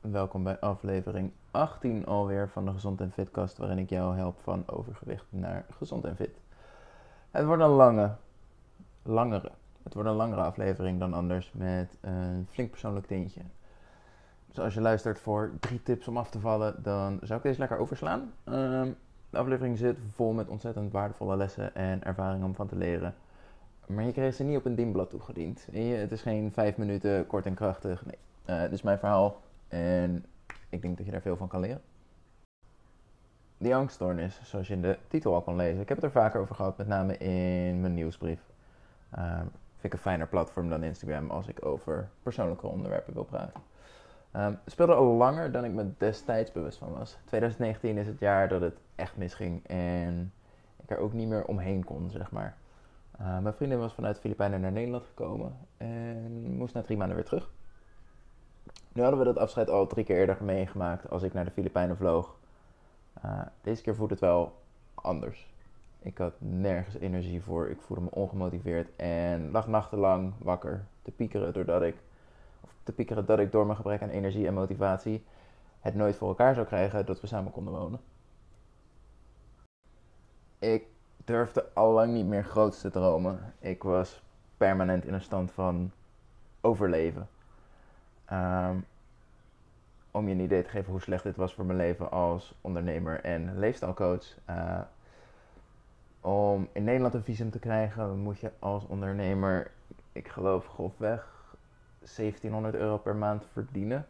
Welkom bij aflevering 18 alweer van de Gezond en Fitkast, waarin ik jou help van overgewicht naar gezond en fit. Het wordt een lange, langere, het wordt een langere aflevering dan anders met een flink persoonlijk tintje. Dus als je luistert voor drie tips om af te vallen, dan zou ik deze lekker overslaan. Ehm, de aflevering zit vol met ontzettend waardevolle lessen en ervaringen om van te leren. Maar je kreeg ze niet op een dienblad toegediend. Het is geen vijf minuten kort en krachtig. Nee, uh, dit is mijn verhaal en ik denk dat je daar veel van kan leren. Die angststoornis, zoals je in de titel al kon lezen. Ik heb het er vaker over gehad, met name in mijn nieuwsbrief. Uh, vind ik een fijner platform dan Instagram als ik over persoonlijke onderwerpen wil praten. Um, het speelde al langer dan ik me destijds bewust van was. 2019 is het jaar dat het echt misging en ik er ook niet meer omheen kon, zeg maar. Uh, mijn vriendin was vanuit de Filipijnen naar Nederland gekomen en moest na drie maanden weer terug. Nu hadden we dat afscheid al drie keer eerder meegemaakt als ik naar de Filipijnen vloog. Uh, deze keer voelde het wel anders. Ik had nergens energie voor. Ik voelde me ongemotiveerd en lag nachtenlang wakker te piekeren doordat ik, of te piekeren dat ik door mijn gebrek aan energie en motivatie het nooit voor elkaar zou krijgen dat we samen konden wonen. Ik durfde al lang niet meer groots te dromen. Ik was permanent in een stand van overleven. Um, om je een idee te geven hoe slecht dit was voor mijn leven als ondernemer en leefstijlcoach. Uh, om in Nederland een visum te krijgen, moet je als ondernemer, ik geloof grofweg, 1700 euro per maand verdienen.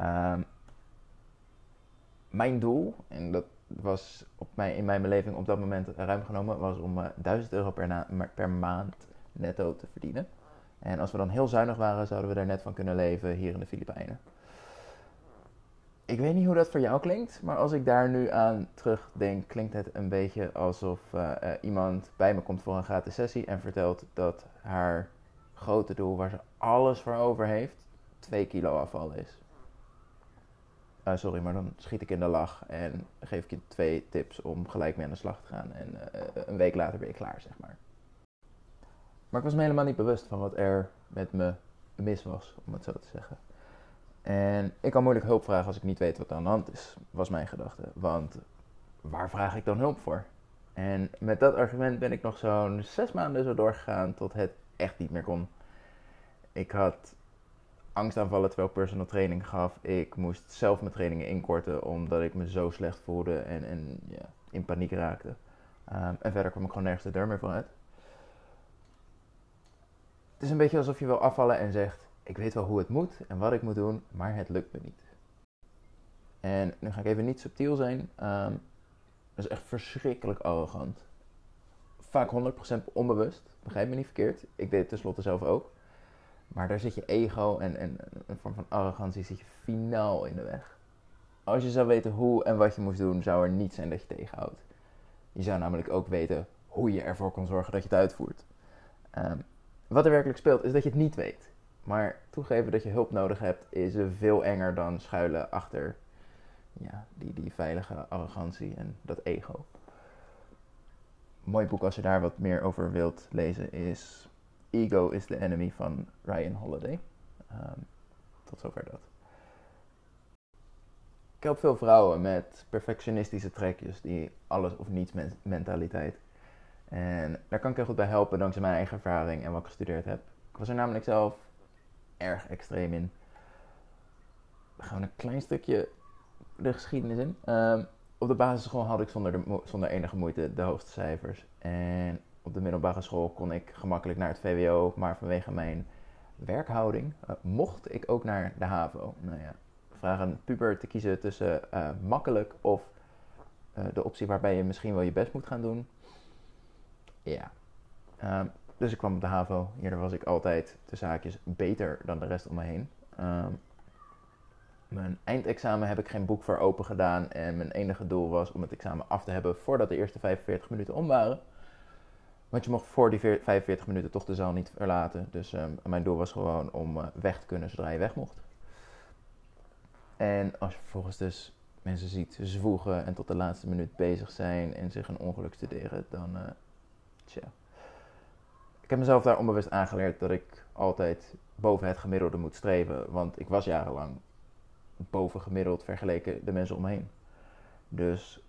Um, mijn doel, en dat was op mij, in mijn beleving op dat moment ruim genomen, was om uh, 1000 euro per, per maand netto te verdienen. En als we dan heel zuinig waren, zouden we er net van kunnen leven hier in de Filipijnen. Ik weet niet hoe dat voor jou klinkt, maar als ik daar nu aan terugdenk, klinkt het een beetje alsof uh, uh, iemand bij me komt voor een gratis sessie en vertelt dat haar grote doel, waar ze alles voor over heeft, 2 kilo afval is. Uh, sorry, maar dan schiet ik in de lach en geef ik je twee tips om gelijk mee aan de slag te gaan. En een week later ben je klaar, zeg maar. Maar ik was me helemaal niet bewust van wat er met me mis was, om het zo te zeggen. En ik kan moeilijk hulp vragen als ik niet weet wat er aan de hand is, was mijn gedachte. Want waar vraag ik dan hulp voor? En met dat argument ben ik nog zo'n zes maanden zo doorgegaan tot het echt niet meer kon. Ik had angstaanvallen terwijl ik personal training gaf. Ik moest zelf mijn trainingen inkorten omdat ik me zo slecht voelde en, en ja, in paniek raakte. Um, en verder kwam ik gewoon nergens de deur meer. Het is een beetje alsof je wil afvallen en zegt: Ik weet wel hoe het moet en wat ik moet doen, maar het lukt me niet. En nu ga ik even niet subtiel zijn. Um, dat is echt verschrikkelijk arrogant. Vaak 100% onbewust, begrijp me niet verkeerd. Ik deed het tenslotte zelf ook. Maar daar zit je ego en, en een vorm van arrogantie zit je finaal in de weg. Als je zou weten hoe en wat je moest doen, zou er niet zijn dat je tegenhoudt. Je zou namelijk ook weten hoe je ervoor kon zorgen dat je het uitvoert. Um, wat er werkelijk speelt, is dat je het niet weet. Maar toegeven dat je hulp nodig hebt, is veel enger dan schuilen achter ja, die, die veilige arrogantie en dat ego. Mooi boek als je daar wat meer over wilt lezen is Ego is the Enemy van Ryan Holiday. Um, tot zover dat. Ik help veel vrouwen met perfectionistische trekjes, die alles of niets mentaliteit. En daar kan ik heel goed bij helpen dankzij mijn eigen ervaring en wat ik gestudeerd heb. Ik was er namelijk zelf erg extreem in. We gaan een klein stukje de geschiedenis in. Um, op de basisschool had ik zonder, de, zonder enige moeite de hoogste cijfers. En op de middelbare school kon ik gemakkelijk naar het VWO, maar vanwege mijn werkhouding uh, mocht ik ook naar de HAVO. Nou ja, vragen een puber te kiezen tussen uh, makkelijk of uh, de optie waarbij je misschien wel je best moet gaan doen. Ja. Um, dus ik kwam op de HAVO. Hierdoor was ik altijd de zaakjes beter dan de rest om me heen. Um, mijn eindexamen heb ik geen boek voor open gedaan. En mijn enige doel was om het examen af te hebben voordat de eerste 45 minuten om waren. Want je mocht voor die 45 minuten toch de zaal niet verlaten. Dus um, mijn doel was gewoon om uh, weg te kunnen zodra je weg mocht. En als je vervolgens dus mensen ziet zwoegen en tot de laatste minuut bezig zijn en zich een ongeluk studeren, dan uh, Ik heb mezelf daar onbewust aangeleerd dat ik altijd boven het gemiddelde moet streven. Want ik was jarenlang bovengemiddeld vergeleken de mensen om me heen. Dus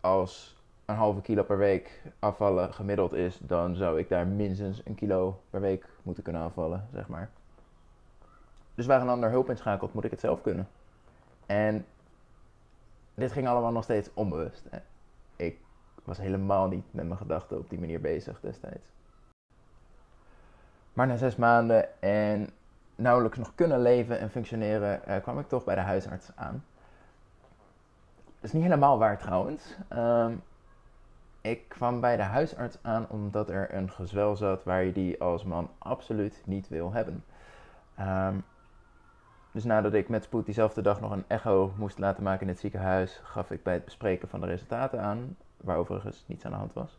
als een halve kilo per week afvallen gemiddeld is, dan zou ik daar minstens een kilo per week moeten kunnen afvallen, zeg maar. Dus waar een ander hulp inschakelt, moet ik het zelf kunnen. En dit ging allemaal nog steeds onbewust. Was helemaal niet met mijn gedachten op die manier bezig destijds. Maar na zes maanden en nauwelijks nog kunnen leven en functioneren, eh, kwam ik toch bij de huisarts aan. Dat is niet helemaal waar trouwens. Ehm, ik kwam bij de huisarts aan omdat er een gezwel zat waar je die als man absoluut niet wil hebben. Ehm, dus nadat ik met spoed diezelfde dag nog een echo moest laten maken in het ziekenhuis, gaf ik bij het bespreken van de resultaten aan, waar overigens niets aan de hand was.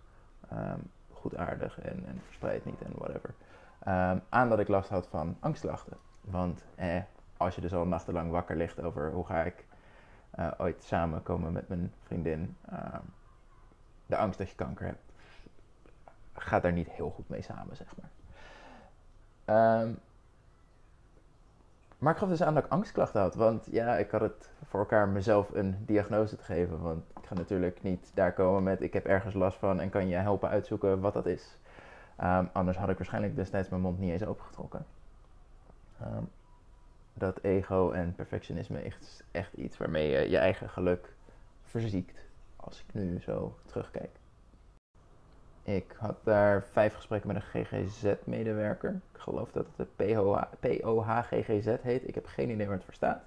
Um, goed aardig en, en verspreid niet en whatever. Um, aan dat ik last had van angstklachten. Want eh, als je dus al nachtenlang wakker ligt over hoe ga ik uh, ooit samenkomen met mijn vriendin, um, de angst dat je kanker hebt, gaat daar niet heel goed mee samen, zeg maar. Maar ik gaf dus aan dat ik angstklachten had. Want ja, ik had het voor elkaar mezelf een diagnose te geven. Want ik ga natuurlijk niet daar komen met ik heb ergens last van en kan je helpen uitzoeken wat dat is. Um, anders had ik waarschijnlijk destijds mijn mond niet eens opengetrokken. Um, dat ego en perfectionisme is echt iets waarmee je je eigen geluk verziekt. Als ik nu zo terugkijk. Ik had daar vijf gesprekken met een GGZ-medewerker. Ik geloof dat het de POH-GGZ heet. Ik heb geen idee waar het voor staat.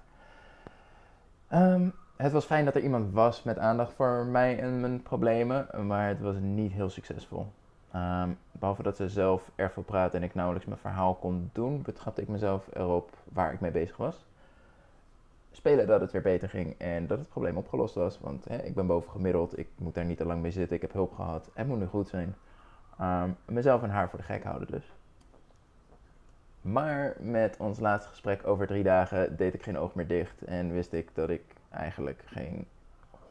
Um, het was fijn dat er iemand was met aandacht voor mij en mijn problemen, maar het was niet heel succesvol. Um, behalve dat ze zelf erg veel en ik nauwelijks mijn verhaal kon doen, betrapte ik mezelf erop waar ik mee bezig was. Spelen dat het weer beter ging en dat het probleem opgelost was. Want hè, ik ben boven gemiddeld, ik moet daar niet te lang mee zitten, ik heb hulp gehad. Het moet nu goed zijn. Um, mezelf en haar voor de gek houden dus. Maar met ons laatste gesprek over drie dagen deed ik geen oog meer dicht en wist ik dat ik eigenlijk geen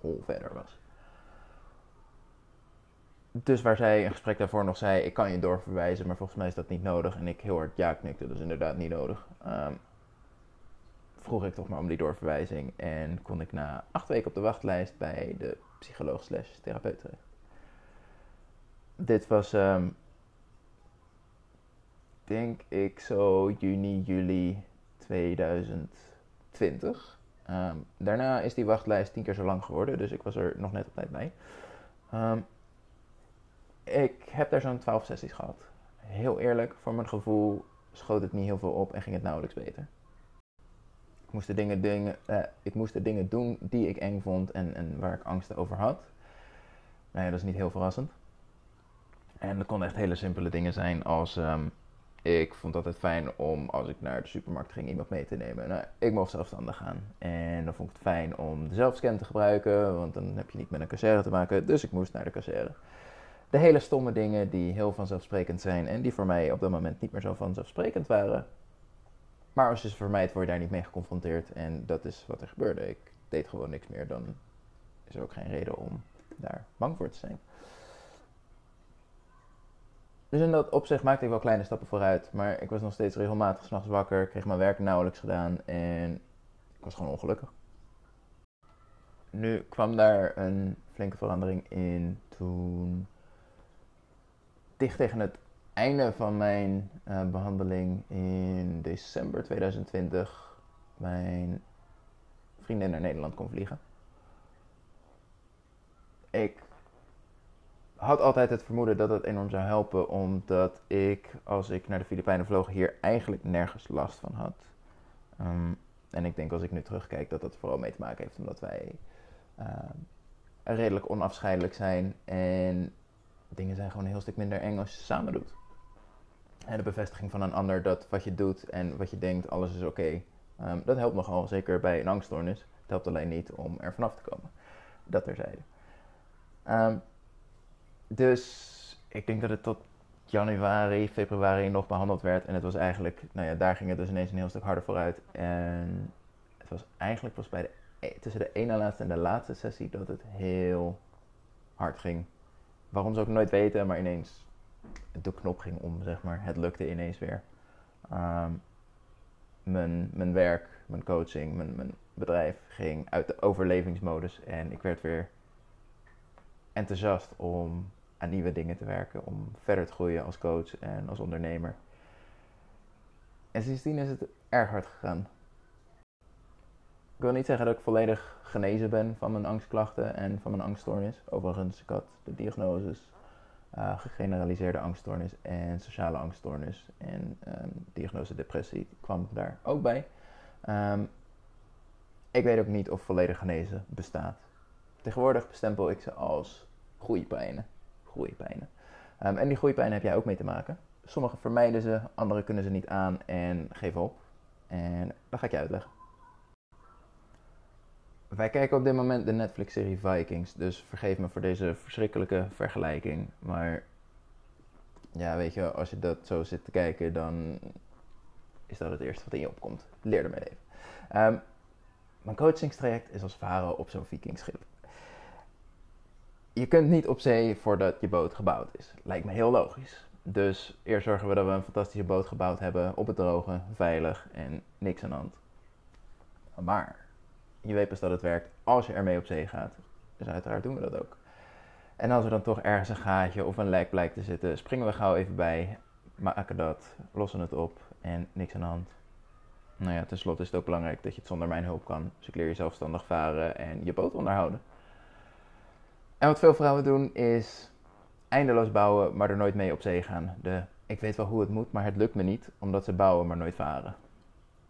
hol verder was. Dus waar zij een gesprek daarvoor nog zei, ik kan je doorverwijzen, maar volgens mij is dat niet nodig. En ik heel hard ja knikte, dus inderdaad niet nodig. Um, vroeg ik toch maar om die doorverwijzing en kon ik na acht weken op de wachtlijst bij de psycholoog slash therapeut terecht. Dit was, um, denk ik, zo juni, juli 2020. Um, daarna is die wachtlijst tien keer zo lang geworden, dus ik was er nog net op tijd bij. Um, ik heb daar zo'n 12 sessies gehad. Heel eerlijk, voor mijn gevoel schoot het niet heel veel op en ging het nauwelijks beter. Ik moest de dingen, dingen, uh, ik moest de dingen doen die ik eng vond en, en waar ik angst over had. Nou ja, dat is niet heel verrassend. En dat konden echt hele simpele dingen zijn als... Um, ik vond het altijd fijn om, als ik naar de supermarkt ging, iemand mee te nemen. Nou, ik mocht zelfstandig gaan. En dan vond ik het fijn om de zelfscan te gebruiken, want dan heb je niet met een kassière te maken. Dus ik moest naar de kassière de hele stomme dingen die heel vanzelfsprekend zijn en die voor mij op dat moment niet meer zo vanzelfsprekend waren. Maar als je ze vermijdt, word je daar niet mee geconfronteerd en dat is wat er gebeurde. Ik deed gewoon niks meer, dan is er ook geen reden om daar bang voor te zijn. Dus in dat opzicht maakte ik wel kleine stappen vooruit, maar ik was nog steeds regelmatig s'nachts wakker, kreeg mijn werk nauwelijks gedaan en ik was gewoon ongelukkig. Nu kwam daar een flinke verandering in toen dicht tegen het einde van mijn uh, behandeling in december 2020 mijn vriendin naar Nederland kon vliegen. Ik had altijd het vermoeden dat het enorm zou helpen, omdat ik, als ik naar de Filipijnen vloog, hier eigenlijk nergens last van had. Um, en ik denk als ik nu terugkijk dat dat vooral mee te maken heeft omdat wij uh, redelijk onafscheidelijk zijn en dingen zijn gewoon een heel stuk minder eng als je samen doet. En de bevestiging van een ander dat wat je doet en wat je denkt, alles is oké. Um, dat helpt nogal, zeker bij een angststoornis. Het helpt alleen niet om er vanaf te komen. Dat terzijde. Um, dus ik denk dat het tot januari, februari nog behandeld werd. En het was eigenlijk, nou ja, daar ging het dus ineens een heel stuk harder vooruit. En het was eigenlijk pas bij de, e, tussen de ene laatste en de laatste sessie dat het heel hard ging. Waarom zou ik nooit weten, maar ineens de knop ging om, zeg maar. Het lukte ineens weer. Um, mijn, mijn werk, mijn coaching, mijn, mijn bedrijf ging uit de overlevingsmodus. En ik werd weer enthousiast om aan nieuwe dingen te werken, om verder te groeien als coach en als ondernemer. En sindsdien is het erg hard gegaan. Ik wil niet zeggen dat ik volledig genezen ben van mijn angstklachten en van mijn angststoornis. Overigens, ik had de diagnoses uh, gegeneraliseerde angststoornis en sociale angststoornis. En um, diagnose depressie kwam daar ook bij. Um, ik weet ook niet of volledig genezen bestaat. Tegenwoordig bestempel ik ze als groeipijnen. groeipijnen. Um, en die groeipijnen heb jij ook mee te maken. Sommige vermijden ze, andere kunnen ze niet aan en geven op. En dat ga ik je uitleggen. Wij kijken op dit moment de Netflix-serie Vikings, dus vergeef me voor deze verschrikkelijke vergelijking. Maar ja, weet je, als je dat zo zit te kijken, dan is dat het eerste wat in je opkomt. Leer ermee leven. Um, mijn coachingstraject is als varen op zo'n vikingschip. Je kunt niet op zee voordat je boot gebouwd is. Lijkt me heel logisch. Dus eerst zorgen we dat we een fantastische boot gebouwd hebben, op het droge, veilig en niks aan de hand. Maar je weet pas dat het werkt als je ermee op zee gaat. Dus uiteraard doen we dat ook. En als er dan toch ergens een gaatje of een lek blijkt te zitten, springen we gauw even bij, maken dat, lossen het op en niks aan de hand. Nou ja, tenslotte is het ook belangrijk dat je het zonder mijn hulp kan. Dus ik leer je zelfstandig varen en je boot onderhouden. En wat veel vrouwen doen is eindeloos bouwen, maar er nooit mee op zee gaan. De ik weet wel hoe het moet, maar het lukt me niet, omdat ze bouwen, maar nooit varen.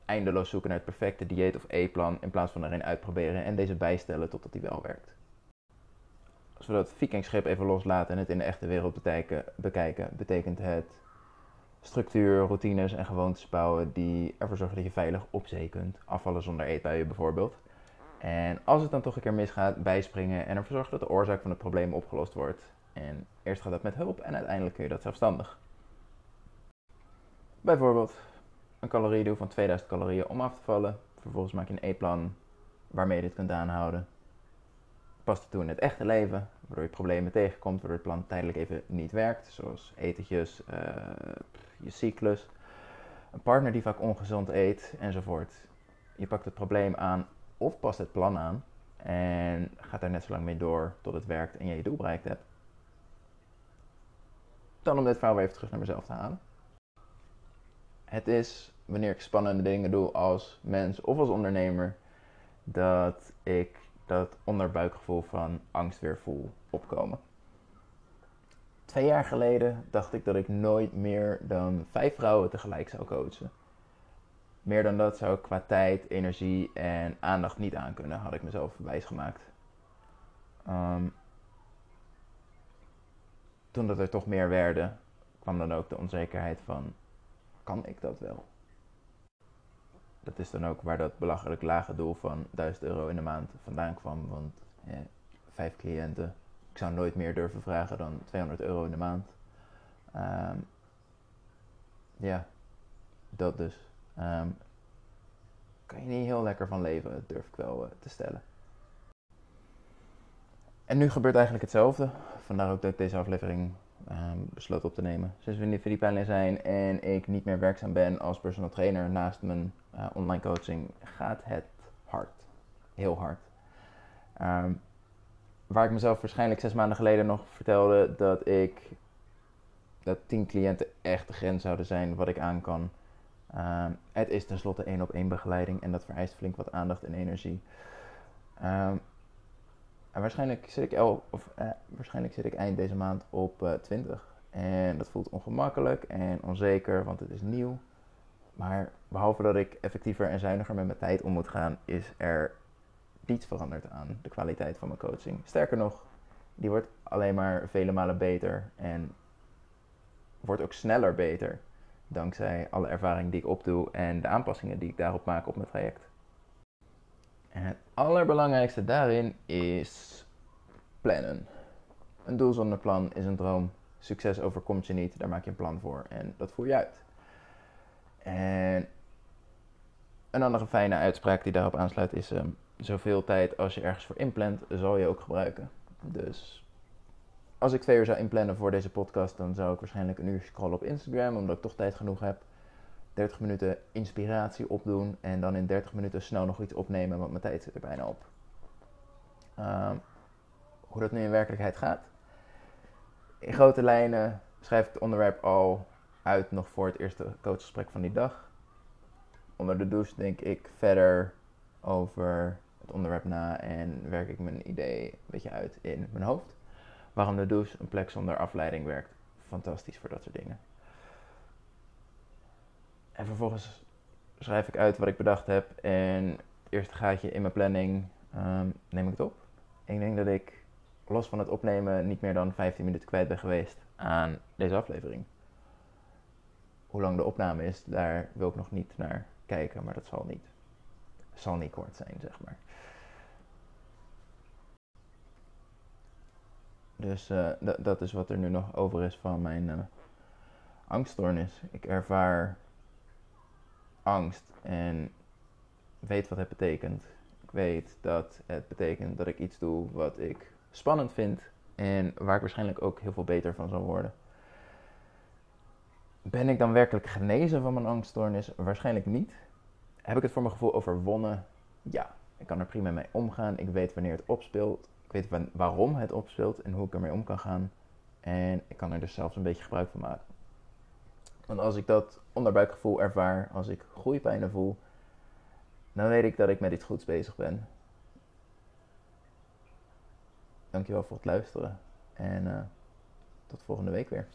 Eindeloos zoeken naar het perfecte dieet of e-plan in plaats van erin uitproberen en deze bijstellen totdat die wel werkt. Als we dat vikingschip even loslaten en het in de echte wereld bekijken, betekent het structuur, routines en gewoontes bouwen die ervoor zorgen dat je veilig op zee kunt. Afvallen zonder eetbuien bijvoorbeeld. En als het dan toch een keer misgaat, bijspringen en ervoor zorgen dat de oorzaak van het probleem opgelost wordt. En eerst gaat dat met hulp en uiteindelijk kun je dat zelfstandig. Bijvoorbeeld een caloriedoel van 2000 calorieën om af te vallen. Vervolgens maak je een eetplan waarmee je dit kunt aanhouden. Past het toe in het echte leven, waardoor je problemen tegenkomt, waardoor het plan tijdelijk even niet werkt. Zoals etentjes, uh, je cyclus, een partner die vaak ongezond eet enzovoort. Je pakt het probleem aan of past het plan aan en gaat daar net zo lang mee door tot het werkt en je je doel bereikt hebt. Dan om dit verhaal weer even terug naar mezelf te halen. Het is wanneer ik spannende dingen doe als mens of als ondernemer, dat ik dat onderbuikgevoel van angst weer voel opkomen. Twee jaar geleden dacht ik dat ik nooit meer dan vijf vrouwen tegelijk zou coachen. Meer dan dat zou ik qua tijd, energie en aandacht niet aankunnen, had ik mezelf wijsgemaakt. Um, toen dat er toch meer werden, kwam dan ook de onzekerheid van, kan ik dat wel? Dat is dan ook waar dat belachelijk lage doel van 1000 euro in de maand vandaan kwam. Want vijf cliënten, ik zou nooit meer durven vragen dan 200 euro in de maand. Um, ja, dat dus. Um, kan je niet heel lekker van leven, durf ik wel uh, te stellen. En nu gebeurt eigenlijk hetzelfde. Vandaar ook dat ik deze aflevering um, besloot op te nemen. Sinds we in de Filipijnen zijn en ik niet meer werkzaam ben als personal trainer naast mijn uh, online coaching, gaat het hard. Heel hard. Um, waar ik mezelf waarschijnlijk zes maanden geleden nog vertelde dat ik dat tien cliënten echt de grens zouden zijn wat ik aan kan. Um, het is tenslotte één op één begeleiding en dat vereist flink wat aandacht en energie. En waarschijnlijk zit ik, el, of, eh, waarschijnlijk zit ik eind deze maand op uh, 20. En dat voelt ongemakkelijk en onzeker, want het is nieuw. Maar behalve dat ik effectiever en zuiniger met mijn tijd om moet gaan, is er niets veranderd aan de kwaliteit van mijn coaching. Sterker nog, die wordt alleen maar vele malen beter en wordt ook sneller beter. Dankzij alle ervaring die ik opdoe en de aanpassingen die ik daarop maak op mijn traject. En het allerbelangrijkste daarin is plannen. Een doel zonder plan is een droom. Succes overkomt je niet, daar maak je een plan voor en dat voer je uit. En een andere fijne uitspraak die daarop aansluit is: um, zoveel tijd als je ergens voor inplant, zal je ook gebruiken. Dus als ik twee uur zou inplannen voor deze podcast, dan zou ik waarschijnlijk een uur scrollen op Instagram, omdat ik toch tijd genoeg heb. 30 minuten inspiratie opdoen en dan in 30 minuten snel nog iets opnemen, want mijn tijd zit er bijna op. Ehm, hoe dat nu in werkelijkheid gaat. In grote lijnen schrijf ik het onderwerp al uit nog voor het eerste coachgesprek van die dag. Onder de douche denk ik verder over het onderwerp na en werk ik mijn idee een beetje uit in mijn hoofd. Waarom de douche, een plek zonder afleiding, werkt fantastisch voor dat soort dingen. En vervolgens schrijf ik uit wat ik bedacht heb en eerste gaatje in mijn planning um, neem ik het op. Ik denk dat ik los van het opnemen niet meer dan 15 minuten kwijt ben geweest aan deze aflevering. Hoe lang de opname is, daar wil ik nog niet naar kijken, maar dat zal niet, zal niet kort zijn, zeg maar. Dus uh, dat is wat er nu nog over is van mijn uh, angststoornis. Ik ervaar angst en weet wat het betekent. Ik weet dat het betekent dat ik iets doe wat ik spannend vind en waar ik waarschijnlijk ook heel veel beter van zal worden. Ben ik dan werkelijk genezen van mijn angststoornis? Waarschijnlijk niet. Heb ik het voor mijn gevoel overwonnen? Ja. Ik kan er prima mee omgaan. Ik weet wanneer het opspeelt. Ik weet waarom het opspeelt en hoe ik ermee om kan gaan. En ik kan er dus zelfs een beetje gebruik van maken. Want als ik dat onderbuikgevoel ervaar, als ik groeipijnen voel, dan weet ik dat ik met iets goeds bezig ben. Dankjewel voor het luisteren en uh, tot volgende week weer.